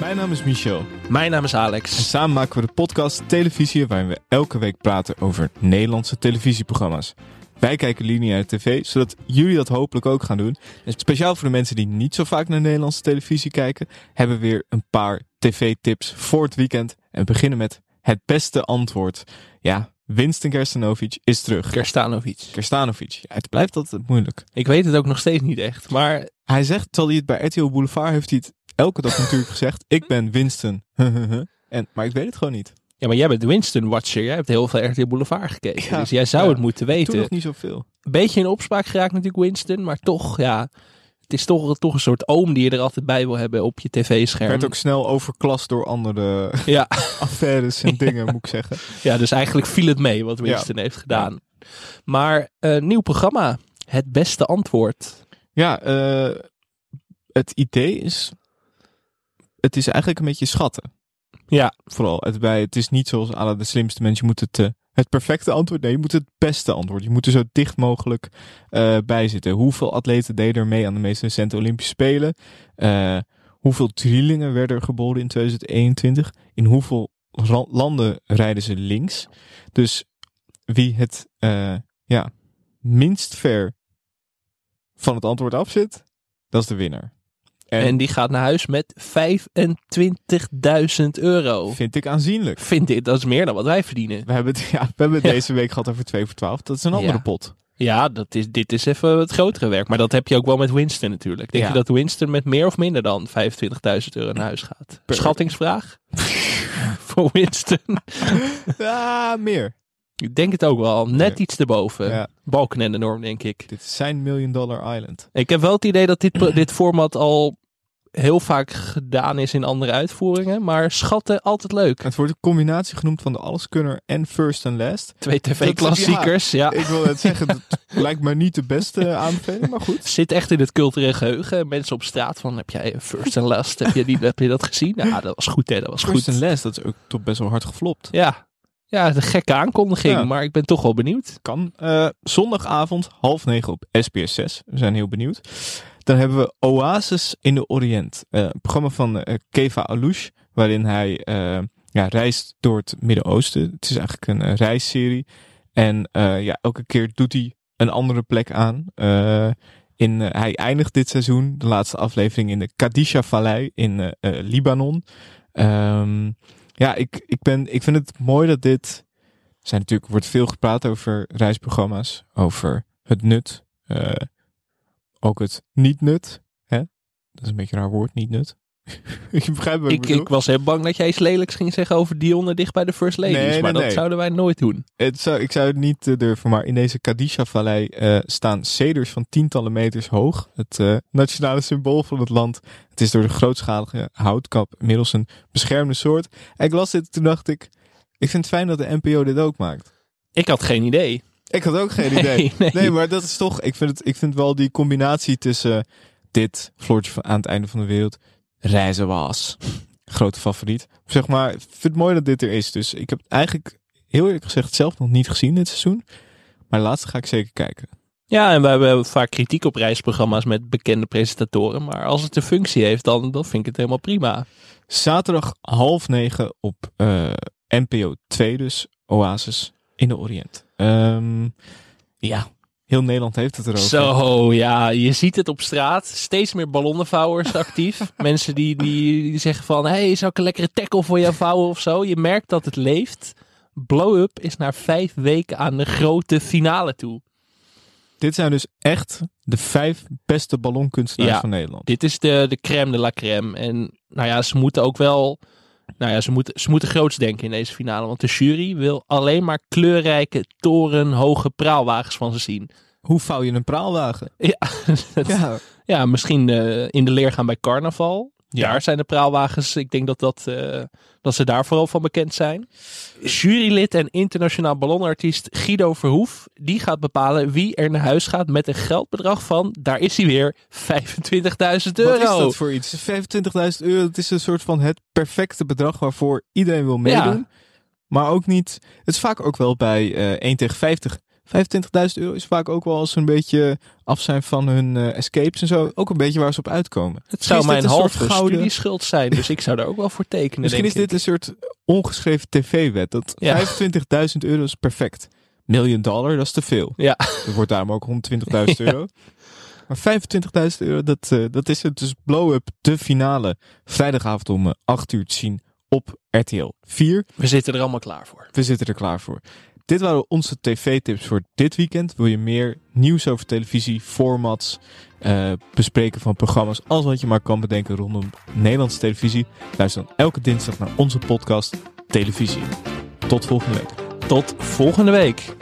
Mijn naam is Michel. Mijn naam is En Alex. samen maken we de podcast Televisie, waarin we elke week praten over Nederlandse televisieprogramma's. Wij kijken lineaire tv, zodat jullie dat hopelijk ook gaan doen. En speciaal voor de mensen die niet zo vaak naar Nederlandse televisie kijken, hebben we weer een paar tv-tips voor het weekend. En we beginnen met het beste antwoord. Ja, Winston Kerstanovic is terug. Kerstanovic. Kerstanovic. Ja, het blijft altijd moeilijk. Ik weet het ook nog steeds niet echt. Maar Hij zegt, terwijl hij het bij RTL Boulevard heeft hij het elke dag natuurlijk gezegd. Ik ben Winston. en, maar ik weet het gewoon niet. Ja, maar jij bent Winston Watcher. Jij hebt heel veel RTL Boulevard gekeken. Ja, dus jij zou ja. het moeten Toen weten. nog niet zoveel. Een beetje in opspraak geraakt natuurlijk Winston. Maar toch, ja. Het is toch, toch een soort oom die je er altijd bij wil hebben op je tv-scherm. Werd ook snel overklast door andere Ja. affaires en dingen, moet ik zeggen. ja, dus eigenlijk viel het mee wat Winston heeft gedaan. Maar een nieuw programma. Het beste antwoord. Ja, eh, het idee is... Het is eigenlijk een beetje schatten. Ja, Vooral. Het, bij, het is niet zoals alle de slimste mensen. Je moet het, eh, het perfecte antwoord... Nee, je moet het beste antwoord. Je moet er zo dicht mogelijk eh, bij zitten. Hoeveel atleten deden er mee aan de meest recente Olympische Spelen? Eh, hoeveel drielingen werden er geboren in 2021? In hoeveel landen rijden ze links? Dus wie het ja, minst ver van het antwoord af zit, dat is de winnaar. En, en die gaat naar huis met 25.000 euro. vind ik aanzienlijk. Vind ik, dat is meer dan wat wij verdienen. We hebben het, ja, we hebben Ja. deze week gehad over 2 voor 12. Dat is een andere Ja. pot. Ja, dat is, dit is even het grotere werk. Maar dat heb je ook wel met Winston natuurlijk. Denk je dat Winston met meer of minder dan 25.000 euro naar huis gaat? Per- Schattingsvraag? Voor Winston? Ja, meer. Ik denk het ook wel. Net iets erboven. Ja. Balken en de norm, denk ik. Dit is zijn Million Dollar Island. Ik heb wel het idee dat dit, dit format al heel vaak gedaan is in andere uitvoeringen. Maar schatten, altijd leuk. Het wordt een combinatie genoemd van de alleskunner en First and Last. Twee tv-klassiekers, ja. Ik wil net zeggen, dat lijkt me niet de beste aanbeveling, maar goed. Zit echt in het cultureel geheugen. Mensen op straat van, heb jij First and Last, heb je, die, heb je dat gezien? Ja, dat was goed hè, dat was First goed. and Last, dat is ook toch best wel hard geflopt. Ja. Ja, een gekke aankondiging, Ja. maar ik ben toch wel benieuwd. Kan. Eh, zondagavond, half negen op SBS 6. We zijn heel benieuwd. Dan hebben we Oasis in de Oriënt. Eh, een programma van eh, Keva Alouche, waarin hij ja, reist door het Midden-Oosten. Het is eigenlijk een reisserie. En ja, elke keer doet hij een andere plek aan. In, hij eindigt dit seizoen, de laatste aflevering, in de Kadisha-vallei in Libanon. Ehm, ja, ik, ik, ben, ik vind het mooi dat dit... Zijn natuurlijk, wordt veel gepraat over reisprogramma's, over het nut. eh, ook het niet-nut. Hè? Dat is een beetje een raar woord, niet-nut. je begrijpt wat ik, Ik, bedoel. ik was heel bang dat jij iets lelijks ging zeggen over Dionne dicht bij de First Ladies. Nee, nee, maar dat zouden wij nooit doen. Het zou, ik zou het niet eh, durven, maar in deze Kadisha-vallei eh, staan ceders van tientallen meters hoog. Het eh, nationale symbool van het land. Het is door de grootschalige houtkap inmiddels een beschermde soort. En ik las dit en toen dacht ik, ik vind het fijn dat de NPO dit ook maakt. Ik had geen idee. Ik had ook geen Nee, idee. nee. Nee, maar dat is toch, ik vind, het, ik vind wel die combinatie tussen dit, Floortje van, aan het einde van de wereld, reizen was. Grote favoriet. Zeg maar, ik vind het mooi dat dit er is. Dus ik heb het eigenlijk heel eerlijk gezegd zelf nog niet gezien dit seizoen. Maar laatste ga ik zeker kijken. Ja, en we hebben vaak kritiek op reisprogramma's met bekende presentatoren. Maar als het een functie heeft, dan, dan vind ik het helemaal prima. Zaterdag half negen op eh, NPO 2 dus, Oasis in de Oriënt. Ehm, ja, heel Nederland heeft het erover. Zo, ja, je ziet het op straat. Steeds meer ballonnenvouwers actief. Mensen die, die, die zeggen van, hey, zou ik een lekkere tackle voor jou vouwen of zo? Je merkt dat het leeft. Blow Up is na vijf weken aan de grote finale toe. Dit zijn dus echt de vijf beste ballonkunstenaars Ja. van Nederland. Dit is de, de crème de la crème. En nou ja, ze moeten ook wel... Nou ja, ze moeten, ze moeten groots denken in deze finale. Want de jury wil alleen maar kleurrijke, torenhoge praalwagens van ze zien. Hoe vouw je een praalwagen? Ja, dat- Ja, Ja, misschien eh, in de leer gaan bij carnaval. Ja. Daar zijn de praalwagens. Ik denk dat, dat, eh, dat ze daar vooral van bekend zijn. Jurylid en internationaal ballonartiest Guido Verhoef. Die gaat bepalen wie er naar huis gaat met een geldbedrag van, daar is hij weer, 25.000 euro. Wat is dat voor iets? 25.000 euro, dat is een soort van het perfecte bedrag waarvoor iedereen wil meedoen. Ja. Maar ook niet, het is vaak ook wel bij eh 1 tegen 50 25.000 euro is vaak ook wel als ze een beetje af zijn van hun eh, escapes en zo. Ook een beetje waar ze op uitkomen. Het zou Misschien is mijn dit een soort halve gouden- studieschuld zijn, dus ik zou daar ook wel voor tekenen. Misschien is dit een soort ongeschreven tv-wet. Dat Ja. 25.000 euro is perfect. Million dollar, dat is te veel. Ja. Dat wordt daarom ook 120.000 euro. Maar 25.000 euro, dat, eh, dat is het. Dus Blow Up, de finale. Vrijdagavond om eh, 8 uur te zien op RTL 4. We zitten er allemaal klaar voor. We zitten er klaar voor. Dit waren onze tv-tips voor dit weekend. Wil je meer nieuws over televisie, formats, eh, bespreken van programma's, alles wat je maar kan bedenken rondom Nederlandse televisie? Luister dan elke dinsdag naar onze podcast Televisie. Tot volgende week. Tot volgende week.